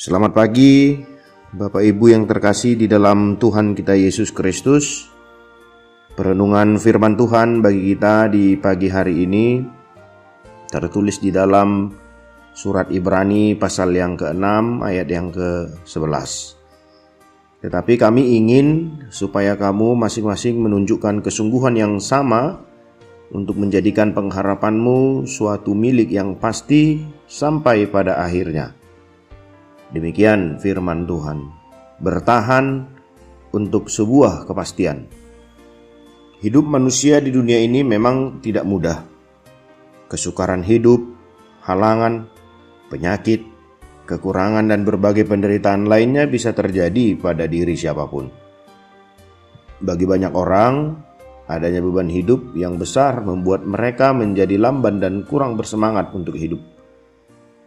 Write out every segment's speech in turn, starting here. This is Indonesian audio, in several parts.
Selamat pagi, Bapak Ibu yang terkasih di dalam Tuhan kita Yesus Kristus. Perenungan firman Tuhan bagi kita di pagi hari ini tertulis di dalam surat Ibrani pasal yang ke-6 ayat yang ke-11. Tetapi kami ingin supaya kamu masing-masing menunjukkan kesungguhan yang sama untuk menjadikan pengharapanmu suatu milik yang pasti sampai pada akhirnya Demikian firman Tuhan. Bertahan untuk sebuah kepastian. Hidup manusia di dunia ini memang tidak mudah. Kesukaran hidup, halangan, penyakit, kekurangan dan berbagai penderitaan lainnya bisa terjadi pada diri siapa pun. Bagi banyak orang, adanya beban hidup yang besar membuat mereka menjadi lamban dan kurang bersemangat untuk hidup.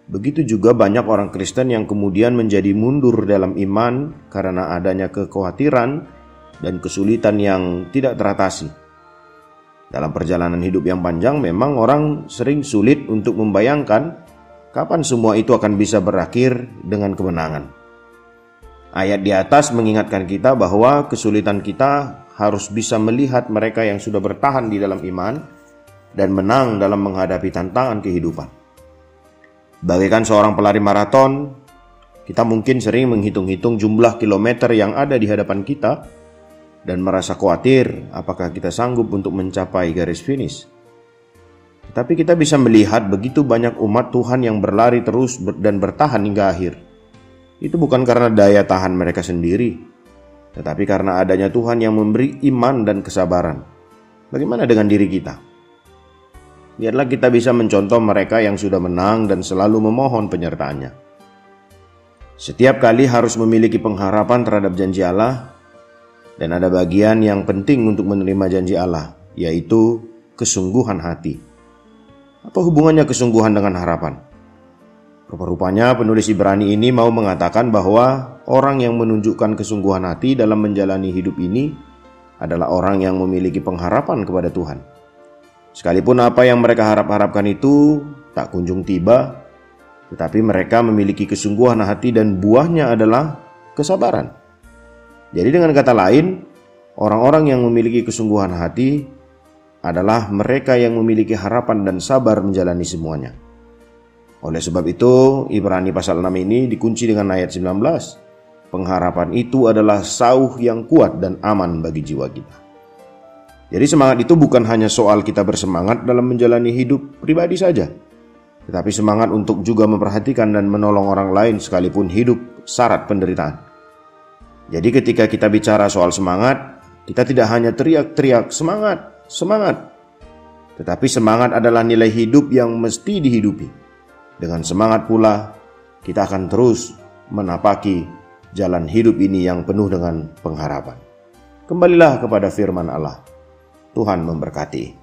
Begitu juga banyak orang Kristen yang kemudian menjadi mundur dalam iman karena adanya kekhawatiran dan kesulitan yang tidak teratasi. Dalam perjalanan hidup yang panjang, memang orang sering sulit untuk membayangkan kapan semua itu akan bisa berakhir dengan kemenangan. Ayat di atas mengingatkan kita bahwa kesulitan kita harus bisa melihat mereka yang sudah bertahan di dalam iman dan menang dalam menghadapi tantangan kehidupan. Bagaikan seorang pelari maraton, kita mungkin sering menghitung-hitung jumlah kilometer yang ada di hadapan kita dan merasa khawatir apakah kita sanggup untuk mencapai garis finish. Tapi kita bisa melihat begitu banyak umat Tuhan yang berlari terus dan bertahan hingga akhir. Itu bukan karena daya tahan mereka sendiri, tetapi karena adanya Tuhan yang memberi iman dan kesabaran. Bagaimana dengan diri kita? Biarlah kita bisa mencontoh mereka yang sudah menang dan selalu memohon penyertaannya. Setiap kali harus memiliki pengharapan terhadap janji Allah, dan ada bagian yang penting untuk menerima janji Allah, yaitu kesungguhan hati. Apa hubungannya kesungguhan dengan harapan? Rupa-rupanya penulis Ibrani ini mau mengatakan bahwa orang yang menunjukkan kesungguhan hati dalam menjalani hidup ini adalah orang yang memiliki pengharapan kepada Tuhan. Sekalipun apa yang mereka harap-harapkan itu tak kunjung tiba, tetapi mereka memiliki kesungguhan hati dan buahnya adalah kesabaran. Jadi dengan kata lain, orang-orang yang memiliki kesungguhan hati adalah mereka yang memiliki harapan dan sabar menjalani semuanya. Oleh sebab itu, Ibrani pasal 6 ini dikunci dengan ayat 19. Pengharapan itu adalah sauh yang kuat dan aman bagi jiwa kita. Jadi semangat itu bukan hanya soal kita bersemangat dalam menjalani hidup pribadi saja, tetapi semangat untuk juga memperhatikan dan menolong orang lain sekalipun hidup syarat penderitaan. Jadi ketika kita bicara soal semangat, kita tidak hanya teriak-teriak semangat, semangat. Tetapi semangat adalah nilai hidup yang mesti dihidupi. Dengan semangat pula, kita akan terus menapaki jalan hidup ini yang penuh dengan pengharapan. Kembalilah kepada firman Allah. Tuhan memberkati.